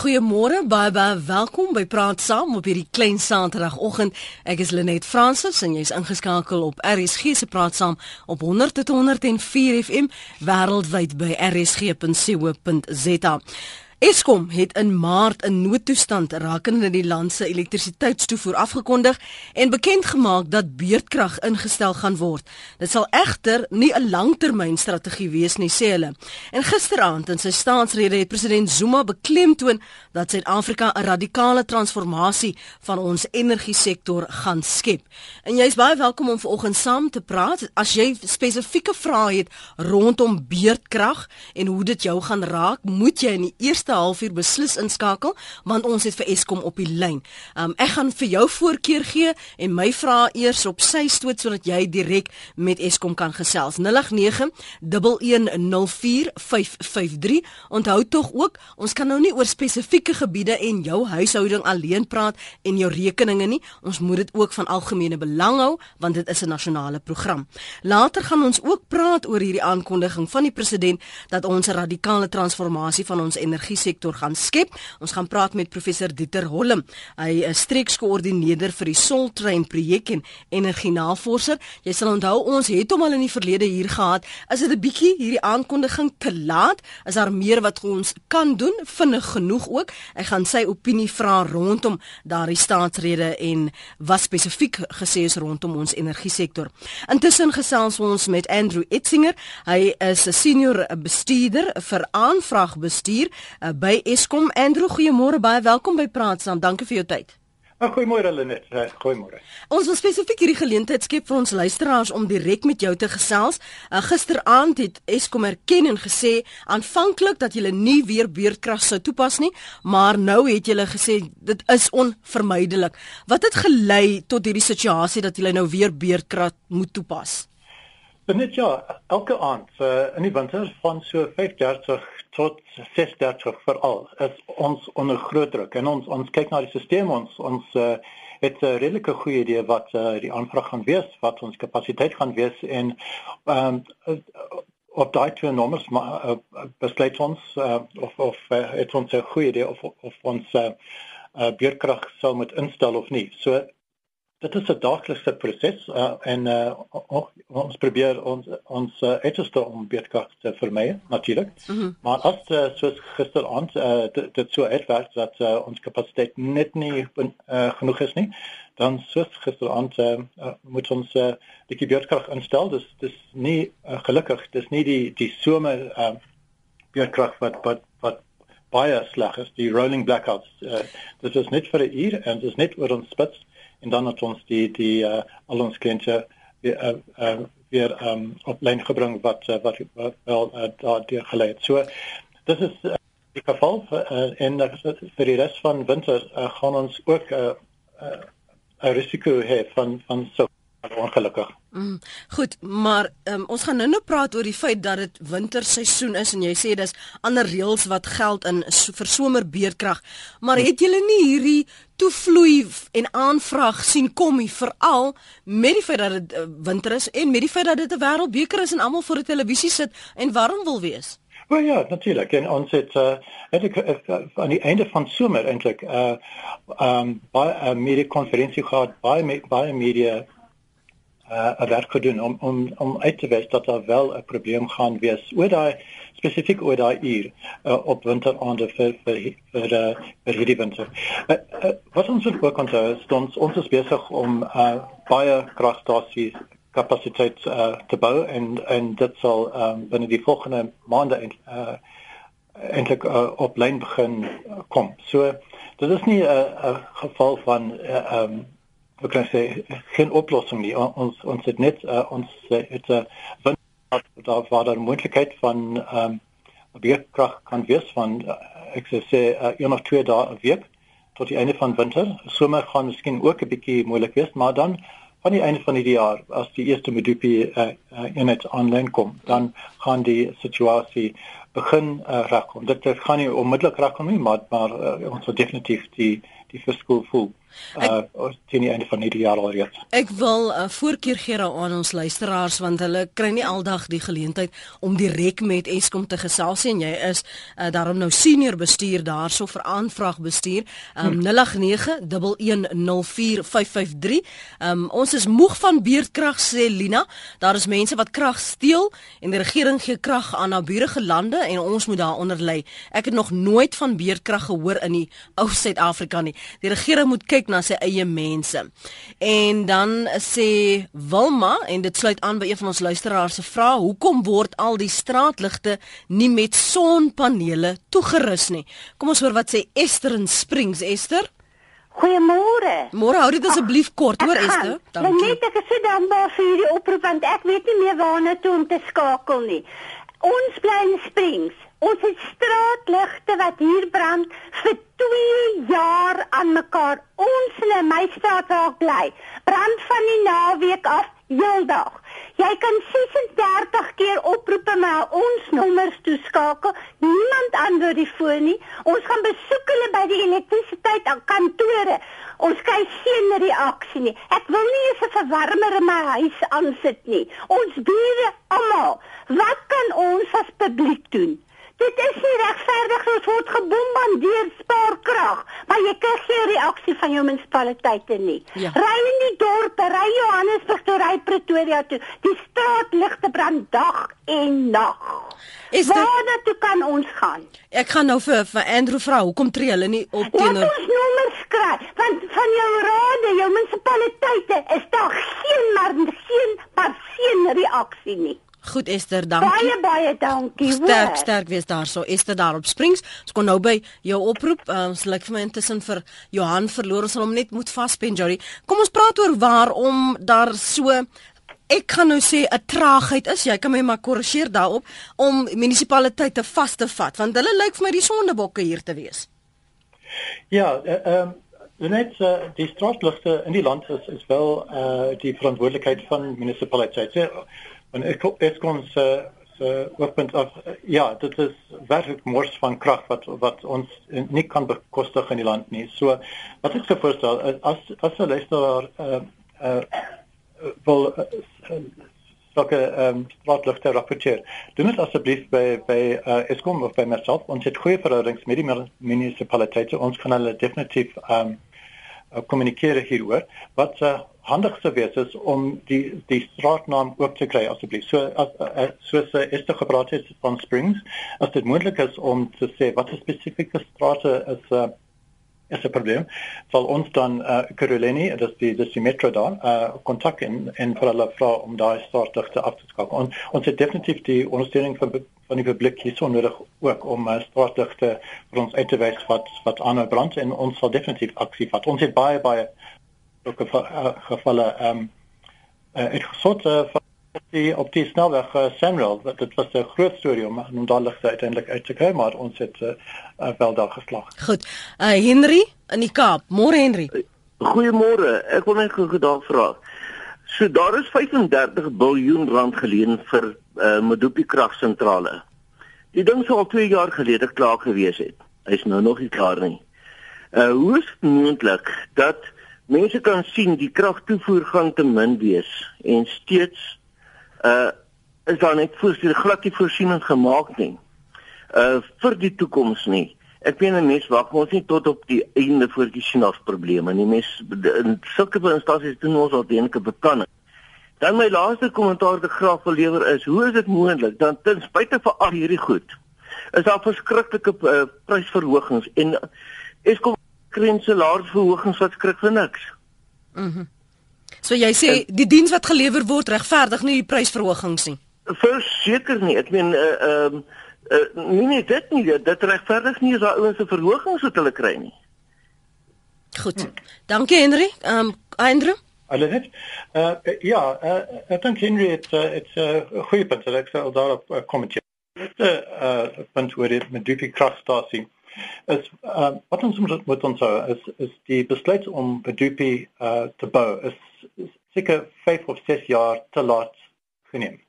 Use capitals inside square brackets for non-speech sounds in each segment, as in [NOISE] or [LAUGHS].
Goeiemôre, baie baie welkom by Praat Saam op hierdie klein Saterdagoggend. Ek is Lenet Fransis en jy's ingeskakel op RSG se Praat Saam op 100.104 FM wêreldwyd by rsg.co.za. Eskom het in Maart 'n noodtoestand rakende die land se elektrisiteitstoevoer afgekondig en bekend gemaak dat beurtkrag ingestel gaan word. Dit sal egter nie 'n langtermynstrategie wees nie, sê hulle. En gisteraand in sy staatsrede het president Zuma beklemtoon dat Suid-Afrika 'n radikale transformasie van ons energiesektor gaan skep. En jy's baie welkom om vanoggend saam te praat as jy spesifieke vrae het rondom beurtkrag en hoe dit jou gaan raak, moet jy in die eerste laaste halfuur beslis inskakel want ons het vir Eskom op die lyn. Um, ek gaan vir jou voorkeur gee en my vrae eers op sy stoot sodat jy direk met Eskom kan gesels. 0891104553. Onthou tog ook, ons kan nou nie oor spesifieke gebiede en jou huishouding alleen praat en jou rekeninge nie. Ons moet dit ook van algemene belang hou want dit is 'n nasionale program. Later gaan ons ook praat oor hierdie aankondiging van die president dat ons 'n radikale transformasie van ons energie sektor gaan skep. Ons gaan praat met professor Dieter Hollem. Hy is streekskoördineerder vir die Soltrein projek en energienavorser. Jy sal onthou ons het hom al in die verlede hier gehad. Is dit 'n bietjie hierdie aankondiging te laat? Is daar meer wat ons kan doen? Vinnig genoeg ook. Ek gaan sy opinie vra rondom daardie staatsrede en wat spesifiek gesê is rondom ons energiesektor. Intussen gesels ons met Andrew Etzinger. Hy is 'n senior bestuurder vir aanvraagbestuur uh, by Eskom. Andrew, goeiemôre, baie welkom by Praat Saam. Dankie vir jou tyd. Ah, goeiemôre Lenet. Uh, goeiemôre. Ons wil spesifiek hierdie geleentheid skep vir ons luisteraars om direk met jou te gesels. Uh, gisteraand het Eskom erken en gesê aanvanklik dat hulle nie weer beurtkrag sou toepas nie, maar nou het hulle gesê dit is onvermydelik. Wat het gelei tot hierdie situasie dat hulle nou weer beurtkrag moet toepas? Net ja, elke aand uh, in die winter van so 35 tot 36 veral is ons onder groot druk en ons ons kyk na die stelsel ons ons uh, het 'n redelike goeie idee wat uh, die aanvraag gaan wees, wat ons kapasiteit gaan wees en ehm um, op daai twee nommers uh, besluit ons uh, of of uh, het ons 'n goeie idee of of ons uh, uh, beurtkrag sou moet instel of nie. So dit is 'n daaglikse proses uh, en uh, ons probeer ons ons uh, uiterste om beurtkrag te vermy natuurlik. Mm -hmm. Maar as uh, soos gisteraand uh, dit so uitwerk dat uh, ons kapasiteit net nie uh, genoeg is nie, dan soos gisteraand uh, uh, moet ons uh, die beurtkrag instel. Dis dis nie uh, gelukkig, dis nie die die somer uh, beurtkrag wat wat wat baie sleg is, die rolling blackouts. Uh, dit is net vir 'n uur en dit is net oor ons spits en dan het ons die die uh, al ons kliënte weer uh, uh, weer um, op lyn gebring wat uh, wat, wat wel uh, daar deur gelei het. So dis is uh, die geval uh, en uh, vir die res van winter uh, gaan ons ook 'n uh, uh, risiko hê van van so ongelukkig. Mm, goed, maar um, ons gaan nou-nou praat oor die feit dat dit winterseisoen is en jy sê dis ander reëls wat geld in so, vir somerbeerkrag. Maar het julle nie hierdie toevloei en aanvraag sien kom nie veral met die feit dat dit uh, winter is en met die feit dat dit 'n wêreldbeker is en almal voor 'n televisie sit en warm wil wees? Wel ja, natuurlik. En ons het uh, ek, uh, aan die einde van somer eintlik uh um by 'n media konferensie gehad by by media uh, werk gedoen om om om uit te wys dat daar wel 'n probleem gaan wees oor daai spesifiek oor daai uur uh, op winteraande vir vir vir, uh, vir hierdie winter. Uh, uh, wat ons ook onthou is ons ons is besig om uh, baie kragstasies kapasiteit uh, te bou en en dit sal um, binne die volgende maande uh, eintlik uh, op lyn begin kom. So dit is nie 'n uh, geval van uh, um, ek kan sê geen oplossing nie. Ons ons het net uh, ons uh, het 'n uh, daar was daar 'n moontlikheid van ehm um, beerkrag kan wees van uh, ek sê uh, een of twee dae 'n week tot die einde van winter. Somer gaan miskien ook 'n bietjie moeilik wees, maar dan van die einde van die jaar as die eerste Medupi uh, uh, eenheid aanlyn kom, dan gaan die situasie begin uh, regkom. Dit gaan nie onmiddellik regkom nie, maar maar uh, ons sal definitief die die verskil voel. Uh teen die einde van hierdie jaar alreeds. Ek wil 'n uh, voorkeur gee aan ons luisteraars want hulle kry nie aldag die geleentheid om direk met Eskom te gesels en jy is uh, daarom nou senior bestuur daarso vir aanvraag bestuur um, 0891104553. Um, ons is moeg van beerdkrag sê Lina. Daar is mense wat krag steel en die regering gee krag aan naburige lande en ons moet daaronder lê. Ek het nog nooit van beerdkrag gehoor in die ou Suid-Afrika nie. Die regering moet kyk na sy eie mense. En dan sê Wilma en dit sluit aan by een van ons luisteraars se vrae, hoekom word al die straatligte nie met sonpanele toegerus nie? Kom ons hoor wat sê Esther in Springs, Esther. Goeiemôre. Môre hou dit asseblief kort, hoor Esther. Dankie. Net ek is so dankbaar vir hierdie oproep want ek weet nie meer waarna toe om te skakel nie. Ons bly in Springs. Ons het straatligte wat hier brand vir 2 jaar aan mekaar. Ons in my straat raak bly. Brand van die naweek af heeldag. Jy kan 36 keer oproep maar ons nommers toeskakel. Niemand antwoord die foon nie. Ons gaan besoek hulle by die elektrisiteit kantore. Ons kry geen reaksie nie. Ek wil nie eens 'n verwarmer in my huis aansit nie. Ons bure almal. Wat kan ons as publiek doen? Dit is nie regverdig ons word gebombardeer spaar krag, maar jy kry geen reaksie van jou munisipaliteite nie. Ja. Ry in die dorp, ry Johannesburg toe, ry Pretoria toe. Die straatligte brand dag en nag. Is dit Waar dit toe kan ons gaan? Ek gaan nou vir vir Andrew vra, hoekom tree hulle nie op teenoor Ons nommers kry, want van jou rade, jou munisipaliteite is daar geen maar geen maar geen reaksie nie. Goed Esther, dankie. Baie baie dankie. Sterk hoor. sterk wees daarso. Esther daar op Springs. Ons kon nou by jou oproep. Ehm, ons lyk vir my intussen vir Johan verloor. Ons sal hom net moet vaspen, Jory. Kom ons praat oor waarom daar so ek kan nou sê 'n traagheid is. Jy kan my maar korrigeer daarop om munisipaliteite vas te vat want hulle lyk vir my die sondebokke hier te wees. Ja, eh, ehm uh, um, net uh, die straatligte in die land is is wel eh uh, die verantwoordelikheid van munisipaliteite. En ek kon se se ooppunt af ja, dit is werklik mors van krag wat wat ons nie kan bekostig in die land nie. So wat ek sou voorstel as as 'n luisteraar uh uh wil uh, sulke ehm um, straatligte rapporteer. Doen dit asseblief by by uh, Eskom of by myself. Ons het goeie verhoudings met die munisipaliteite. Ons kan hulle definitief ehm um, kommunikeer hieroor. Wat uh, handig sou wees is om die die straatnaam oop te kry asseblief. So as uh, soos uh, Esther gepraat het van Springs, as dit moontlik is om te sê wat 'n spesifieke strate is uh, is 'n probleem, sal ons dan uh, Carolini, dis die dis die metro daar, uh, kontak in en vir hulle vra om daai straatligte af te skakel. On, ons het definitief die ondersteuning van van die publiek hier so nodig ook om uh, straatligte vir ons uit te wys wat wat aanhou brand en ons sal definitief aksie vat. Ons het baie baie ook uh, gevalle ehm um, uh, ek gesot uh, op die op die snelweg uh, Samuel dit was 'n groot storie om om daar ligte uiteindelik uit te kry maar ons het uh, uh, wel daar geslag. Goed. Uh, Henry in die Kaap. Môre Henry. Goeiemôre. Ek wil net gou daar vra. So daar is 35 miljard rand geleen vir uh, Medupi kragsentrale. Die ding sou al 2 jaar gelede klaar gewees het. Hy's nou nog nie klaar nie. Uh hoe is moontlik dat mense kan sien die kragtoevoer gaan te min wees en steeds uh is daar net voorsien glad nie voorsiening gemaak nie uh vir die toekoms nie ek weet 'n mens wag ons nie tot op die einde voor die sien af probleme nie mens in sulke instansies doen ons al denke beplanning dan my laaste kommentaar te graag wil lewer is hoe is dit moontlik dan ten spyte van al hierdie goed is daar verskriklike uh, prysverhogings en Eskom kry salarisverhogings wat skrik vir niks. Mhm. Mm so jy sê en, die diens wat gelewer word regverdig nie die prysverhogings nie. Verseker nie. Ek meen uh ehm uh, uh, nee nee dit nie dit regverdig nie as daai ouens se verhogings wat hulle kry nie. Goed. Dankie Henry. Ehm um, Andrew Hallo net. Uh ja, uh, ek dink Henry het dit's 'n uh, goeie punt. Ek sal daarop uh, kommenteer. Dit 'n uh, punt oor dit met die kragstasie is uh, wat ons moet onthou is is die besluit om Bedupi uh, te bou is seker 5 of 6 jaar te laat geneem.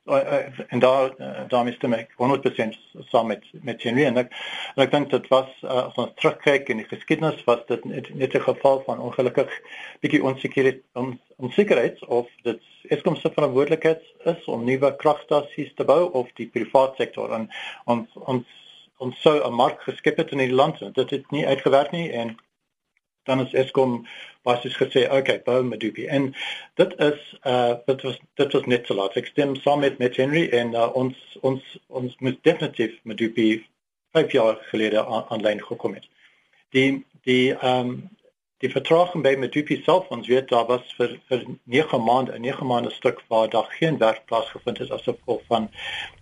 En daar daarmee stem ek 100% saam met met Henry en ek en ek dink dit was uh, as ons terugkyk in die geskiedenis was dit net, net 'n geval van ongelukkig bietjie onsekerheid on, onsekerheid of dit Eskom se verantwoordelikheid is om nuwe kragstasies te bou of die private sektor en ons ons ons sou 'n mark geskep het in die land. Dit het nie uitgewerk nie en dan is Eskom basies gesê okay bou Medupi en dit is uh dit was dit was net te laat. Ek stem saam met met Henry en uh, ons ons ons moet definitief Medupi 5 jaar gelede aanlyn gekom het. Die die um die vertraging by Medupi self ons weet daar was vir vir 9 maande 9 maande stuk waar daar geen werk plaasgevind het as gevolg van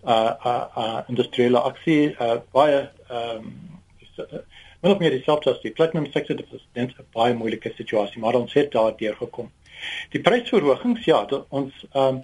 uh uh, uh industriële aksie uh baie um [LAUGHS] min of meer dieselfde as die platinum sektor dit is net 'n baie moeilike situasie maar ons het daar deur gekom. Die prysverhogings ja, ons ehm um,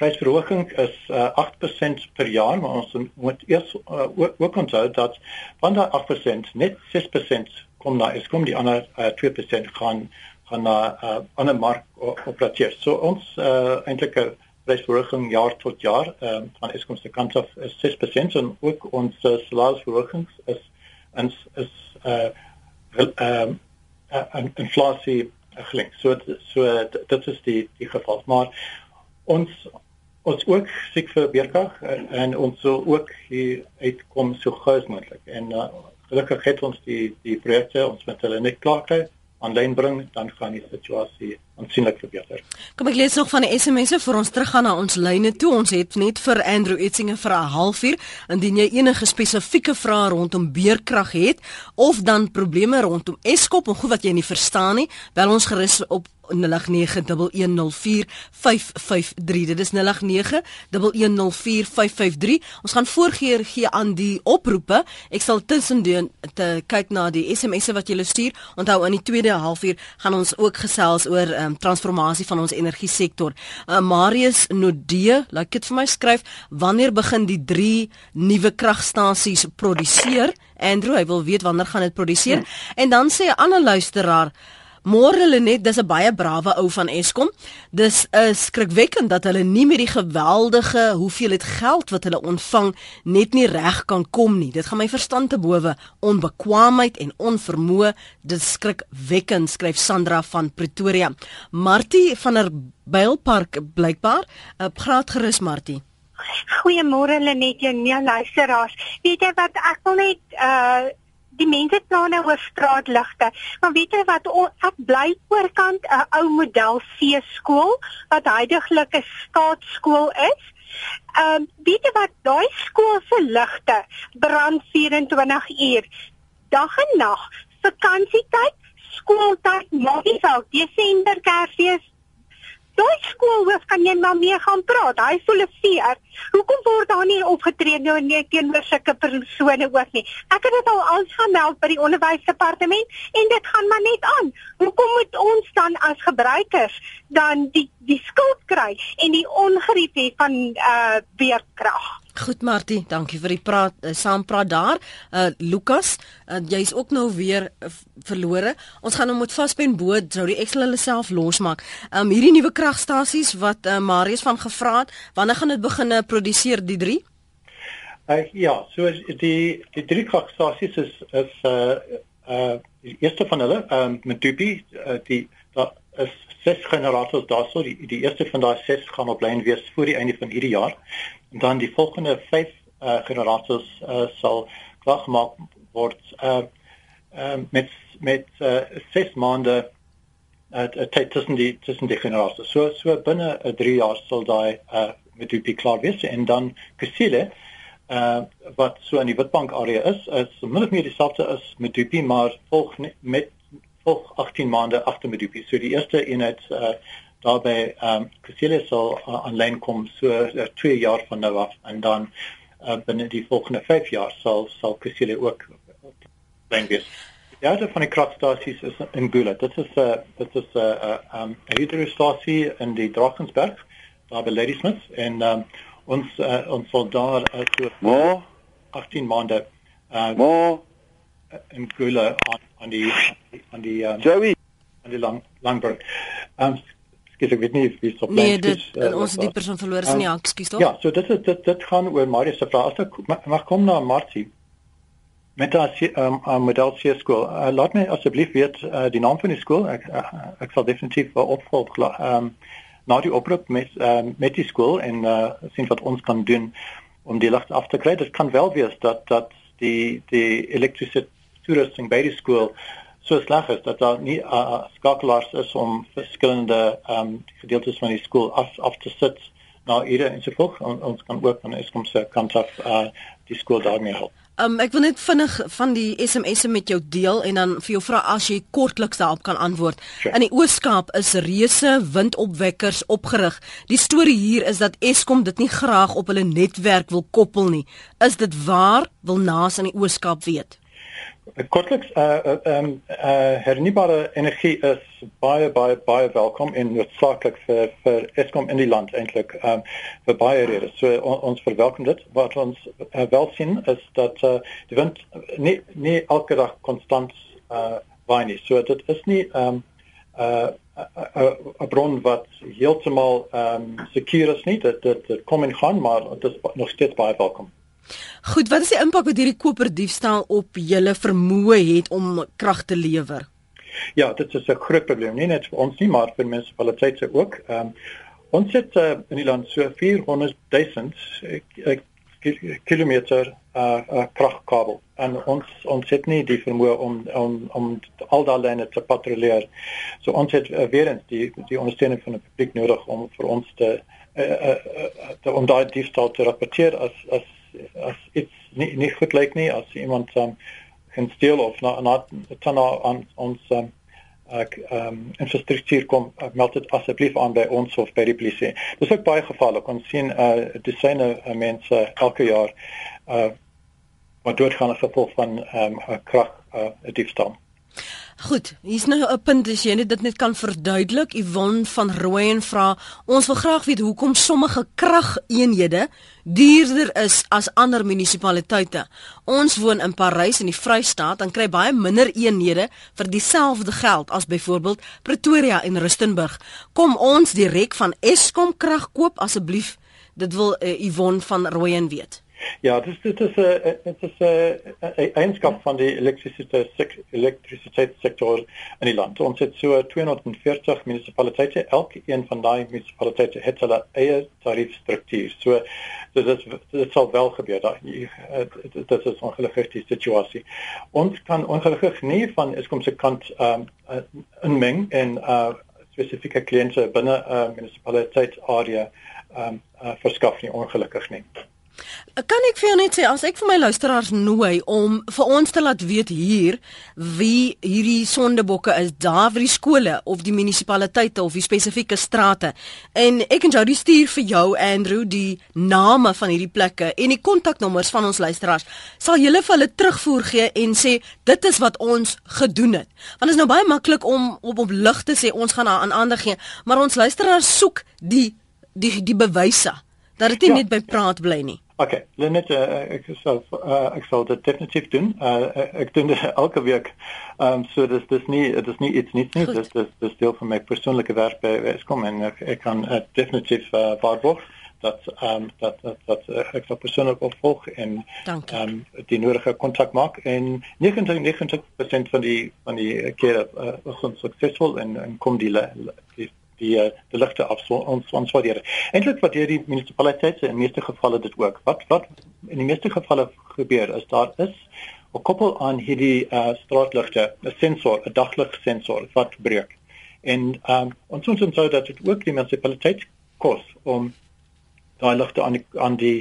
prysverhoging is uh, 8% per jaar maar ons moet eers uh, ook onthou dat van daai 8% net 6% kom na is kom die ander uh, 2% gaan gaan na uh, ander mark opereer. So ons uh, eintlik 'n prysverhoging jaar tot jaar um, van Eskom se kant af is 6% en ook ons uh, salarisverhogings is en is uh ehm uh, uh, inflasie gelink. So so dit is die die geval. Maar ons ons ook siek vir beerkrag en ons sou ook hier uitkom so gou as moontlik. En uh, gelukkig het ons die die projekte ons met hulle net klaar kry aanlyn bring dan gaan die situasie aansienlik verbeter. Kom ek lees nog van die SMS'e vir ons teruggaan na ons lyne toe. Ons het net vir Andrew Etsinge vir 'n halfuur indien jy enige spesifieke vrae rondom beerkrag het of dan probleme rondom Eskom of goed wat jy nie verstaan nie, bel ons gerus op 0891104553. Dit is 0891104553. Ons gaan voorgee gee aan die oproepe. Ek sal tussendeur te kyk na die SMS'e wat jy stuur. Onthou in die tweede halfuur gaan ons ook gesels oor um, transformasie van ons energie sektor. Uh, Marius Nodee, laat ek dit vir my skryf, wanneer begin die 3 nuwe kragstasies produseer? Andrew, hy wil weet wanneer gaan dit produseer? Hmm. En dan sê 'n ander luisteraar Môre Lenet, dis 'n baie brawe ou van Eskom. Dis 'n skrikwekkend dat hulle nie met die geweldige hoeveelheid geld wat hulle ontvang net nie reg kan kom nie. Dit gaan my verstand te bowe. Onbekwaamheid en onvermoë, dit skrikwekkend, skryf Sandra van Pretoria. Martie van der Bylpark blykbaar, uh, praat gerus Martie. Goeiemôre Lenet, jou nie luisteraars. Weet jy wat ek wil net uh die mense kla nou oor straatligte. Maar weet jy wat ek bly oorkant 'n ou model C skool wat heidaglik 'n staatskool is. Ehm um, weet jy wat daai skool se ligte brand 24 uur dag en nag. Vakansietyd, skooltyd, saak, Desember, Kersfees, Daai skoolhoof kan jy maar mee gaan praat. Hy voel seer. Hoekom word daar nie opgetree nou nie teenoor sulke persone ook nie? Ek het dit al aangemeld by die onderwysdepartement en dit gaan maar net aan. Hoekom moet ons dan as gebruikers dan die die skuld kry en die ongerief hê van uh weerkrag? Goed Martie, dankie vir die praat uh, saampraat daar. Uh Lukas, uh, jy's ook nou weer uh, verlore. Ons gaan hom nou met vaspen boot sou die eksel hulle self losmaak. Um hierdie nuwe kragstasies wat uh, Marius van gevra het, wanneer gaan dit begin uh, produseer die 3? Uh ja, so die die drie kragstasies is is uh uh die eerste van hulle, um Medupi, uh, die daar is ses generators daarso. Die die eerste van daai ses gaan op lyn wees voor die einde van hierdie jaar dan die volgende 5 uh, generators uh, sal klaargemaak word uh, uh, met met 6 uh, maande uh, tyd tussen die tussen die generators. So so binne 'n uh, 3 jaar sal daai uh, met die klaar wees en dan Kusile uh wat so in die Witbank area is is min of meer dieselfde as Medupi maar volg met volg 18 maande agter Medupi. So die eerste eenheid uh daarbey ehm um, Kusile sal uh, aanlyn kom so 2 uh, jaar van nou af en dan uh, binne die volgende 5 jaar sal sal Kusile ook aanlyn wees. Die derde van die kragstasies is in Gula. Dit is 'n uh, dit is 'n uh, uh, um, hydrostasie in die Drakensberg daar by Ladysmith en um, ons uh, ons sal daar uh, so Mo 18 maande uh, Mo in Gula aan aan die aan die um, Joey aan die lang langberg. Ehm um, ek weet nie wie so Nee, dit uh, ons die persoon verloor is nie, ekskuus tog. Ja, so dit is dit dit gaan oor Marius se vraag. As ek mag kom na Martie met as um, um, model C skool. Uh, laat my asseblief weet uh, die naam van die skool. Ek uh, ek sal definitief uh, opvolg um, na die oproep met um, met die skool en uh, sien wat ons kan doen om die lig af te kry. Dit kan wel wees dat dat die die elektriese toerusting by die skool so sleg is dat daar nie uh, skakelaars is om verskillende um, gedeeltes van die skool af af te sit na ure en so voort. Ons kan ook van Eskom se kant af uh, die skool daarmee help. Um, ek wil net vinnig van die SMS'e met jou deel en dan vir jou vra as jy kortliks daarop kan antwoord. Sure. In die Ooskaap is reuse windopwekkers opgerig. Die storie hier is dat Eskom dit nie graag op hulle netwerk wil koppel nie. Is dit waar? Wil Naas in die Ooskaap weet. Kortliks uh um uh hernubare energie is baie baie baie welkom en noodsaaklik vir vir Eskom in die land eintlik um vir baie redes. So on, ons verwelkom dit. Wat ons uh, wel sien is dat uh die wind nie nie elke dag konstant uh waai nie. So dit is nie um uh 'n bron wat heeltemal um seker is nie. Dit dit kom en gaan, maar dit is nog steeds baie welkom. Goed, wat is die impak wat hierdie koperdiefstal op julle vermoë het om krag te lewer? Ja, dit is 'n groot probleem, nie net vir ons nie, maar vir munisipaliteite ook. Ehm um, ons het uh, in die land so 400 000 kilometer uh, uh kragkabel en ons ons het nie die vermoë om om om al daai lyne te patrolleer. So ons het uh, weer eens die die ondersteuning van die publiek nodig om vir ons te uh, uh, uh, te om daai diefstal te rapporteer as as as iets nie nie goed lyk nie as iemand um, kan steel of na na aan ons um, ek ehm um, infrastruktuur kom meld dit asseblief aan by ons of by die polisie. Dis ook baie gevalle. Ons sien eh uh, disyne uh, mense elke jaar eh uh, wat doodgaan as gevolg van ehm um, krag eh uh, diefstal. Goed, hier's nou 'n punt as jy dit net kan verduidelik. Yvonne van Rooyen vra, ons wil graag weet hoekom sommige krageenhede duurder is as ander munisipaliteite. Ons woon in Parys in die Vrystaat en kry baie minder eenhede vir dieselfde geld as byvoorbeeld Pretoria en Rustenburg. Kom ons direk van Eskom krag koop asseblief. Dit wil uh, Yvonne van Rooyen weet. Ja, dit dit is 'n dit is 'n eienskap van die elektrisiteit elektrisiteitssektor in die land. Ons het so 240 munisipaliteite. Elke een van daai munisipaliteite het hulle eie tariefstruktuur. So dit is dit sal wel gebeur dat dit is 'n ongelukkige situasie. Ons kan ongelukkig nie van Eskom se kant ehm um, inmeng en uh spesifieke kliënte binne 'n uh, munisipaliteit area ehm um, uh, verskaf nie ongelukkig nie. Kan ek vir jou net sê as ek vir my luisteraars nooi om vir ons te laat weet hier wie hierdie sondebokke is daar vir die skole of die munisipaliteite of die spesifieke strate. En ek en Jody stuur vir jou Andrew die name van hierdie plekke en die kontaknommers van ons luisteraars. Sal julle vir hulle terugvoer gee en sê dit is wat ons gedoen het. Want dit is nou baie maklik om op op lig te sê ons gaan aan ander gee maar ons luisteraars soek die die die bewyse dat dit nie ja. net by praat bly nie Okay, Lenet, uh, ek sal uh, ek sal dit definitief doen. Uh, ek doen dit [LAUGHS] elke week. Ehm um, so dis dis nie dis nie iets nie nie. Dis dis dis deel van my persoonlike werk by Eskom en ek, ek kan uh, definitief uh, waarborg dat ehm um, dat dat, dat uh, ek sal persoonlik opvolg en ehm um, die nodige kontak maak en 99% van die van die kere uh, ons suksesvol en en kom die, die die eh, die ligte af ons ons waardeer. Eintlik wat hier die munisipaliteite in meeste gevalle dit ook. Wat wat in die meeste gevalle gebeur is daar is 'n koppel aan hierdie uh, straatligte, 'n sensor, 'n daglig sensor wat breek. En um, ons ons sou dat dit ook die munisipaliteit kos om daai ligte aan die aan die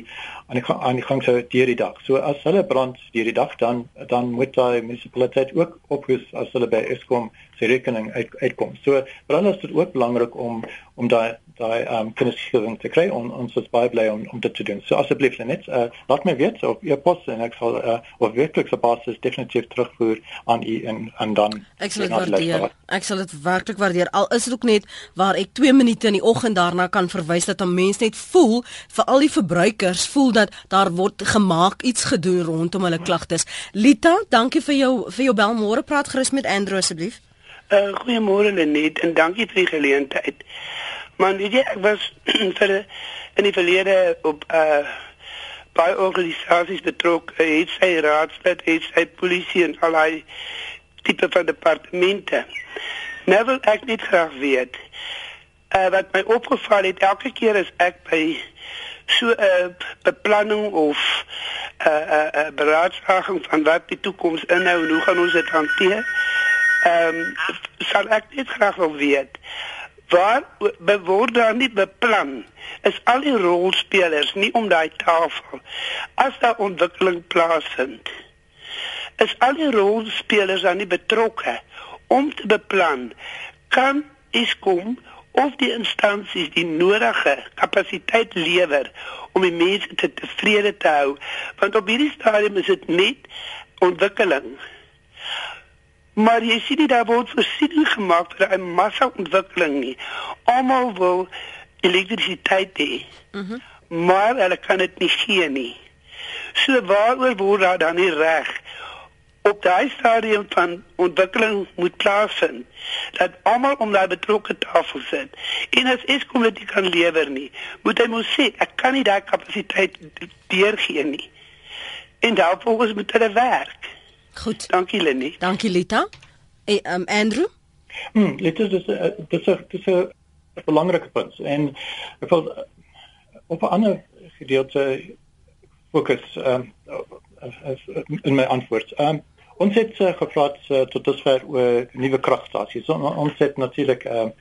aan die aan die gang sou deur die dag. So as hulle brand deur die dag dan dan moet daai munisipaliteit ook ophus as hulle by Eskom se rekening uit, uitkom. So dan is dit ook belangrik om om daai daai ehm um, kennisgewing te kry en ons is baie bly om om dit te doen. So asseblief net uh, laat my weet op e pos en ek sal uh, op werklik se basis definitief terugvoer aan u en en dan ek sal dit waardeer. Ek sal dit werklik waardeer. Al is dit ook net waar ek 2 minute in die oggend daarna kan verwys dat 'n mens net voel vir al die verbruikers voel dat daar word gemaak iets gedoen rondom hulle klagtes. Lita, dankie vir jou vir jou bel môre praat gerus met Andrew asseblief. Uh, Goeiemôre Lenet en dankie vir die geleentheid. Maar weet jy, ek was [CLEARS THROAT] vir in die verlede op uh baie organisasies betrokke, het sy raadslid, het sy polisie en al daai tipe van departemente. Nou wil ek net graag weet uh wat my opgeval het elke keer as ek by so 'n uh, beplanning of 'n uh, 'n uh, uh, beraadslaging van wat die toekoms inhou en hoe gaan ons dit hanteer? Ehm um, sal ek net graag wil weet waar word daar nie beplan is al die rolspelers nie om daai tafel as daar ontwikkeling plaasvind is al die rolspelers dan nie betrokke om te beplan kan Eskom of die instansies die nodige kapasiteit lewer om die mense te tevrede te hou want op hierdie stadium is dit net ontwikkeling Maar jy sien dit daar word voorsiening gemaak vir 'n massa ontwikkeling nie. Almal wil elektrisiteit hê. Mm maar hulle kan dit nie gee nie. So waaroor word daar dan nie reg op daai stadium van ontwikkeling moet plaasvind dat almal om daai betrokke tafel sit. En as Eskom dit kan lewer nie, moet hy mos sê ek kan nie daai kapasiteit deurgee nie. En daarvoor moet hulle werk. Goed. Dankie Lenny. Dankie Lita. En eh, um, Andrew? Hmm, Lita, dis dis dis 'n belangrike punt en ek wil eh, op 'n ander gedeelte fokus um, in my antwoord. Um, ons het uh, gevra uh, tot dusver oor nuwe kragstasies. So, ons het natuurlik um,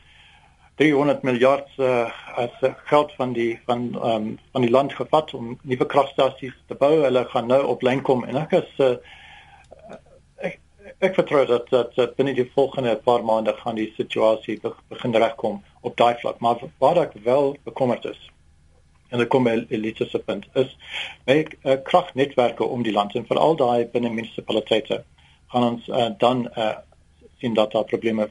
300 miljard uh, as geld van die van um, van die land gevat om nuwe kragstasies te bou. Hulle gaan nou op lyn kom en ek is uh, ek vertrou dat dat, dat binne die volgende paar maande gaan die situasie begin regkom op daai vlak. Maar waar ek wel bekommerd is en ek kom by elite se punt is by uh, kragnetwerke om die land en veral daai binne munisipaliteite gaan ons uh, dan uh, sien dat daar probleme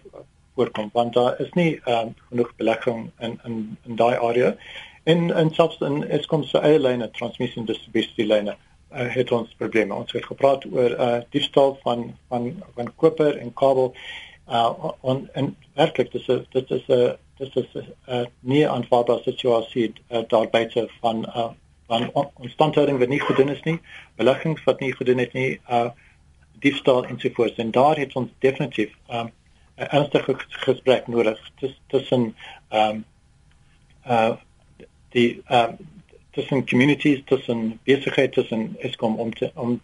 voorkom. Want daar is nie um, genoeg belegging in in in daai area. En en selfs in Eskom se eie lyne transmissie en distribusie lyne uh, het ons probleme. Ons het gepraat oor uh diefstal van van van koper en kabel uh on, en werklik dis dit is 'n dit is 'n uh, nie aanvaarbare situasie uh, daar buite van uh van ons standhouding wat nie gedoen is nie, beleggings wat nie gedoen het nie, uh diefstal en so voort. En daar het ons definitief um 'n ernstige gesprek nodig tussen um uh die um tussen communities, tussen besigheid, tussen Eskom om te om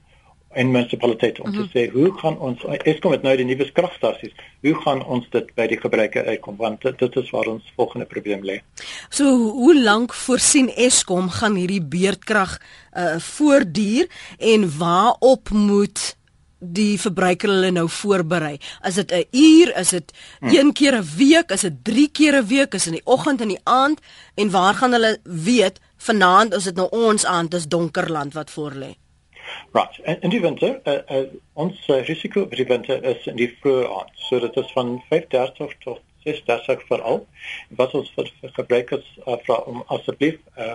en munisipaliteit om mm -hmm. te mhm. sê hoe gaan ons Eskom het nou die nuwe kragstasies, hoe gaan ons dit by die gebruiker uitkom want dit, dit is waar ons volgende probleem lê. So hoe lank voorsien Eskom gaan hierdie beurtkrag uh voortduur en waarop moet die verbruiker hulle nou voorberei. Is dit 'n uur, is dit hmm. een keer 'n week, is dit 3 keer 'n week, is in die oggend en die aand en waar gaan hulle weet vanaand is dit nou ons aand, dis donker land wat voor lê. Right. En in die winter, uh, uh, ons uh, risiko vir die winter is in die vroeë aand. So dit is van 5:30 tot 6:30 veral. Wat ons vir, gebruikers uh, vra om asseblief uh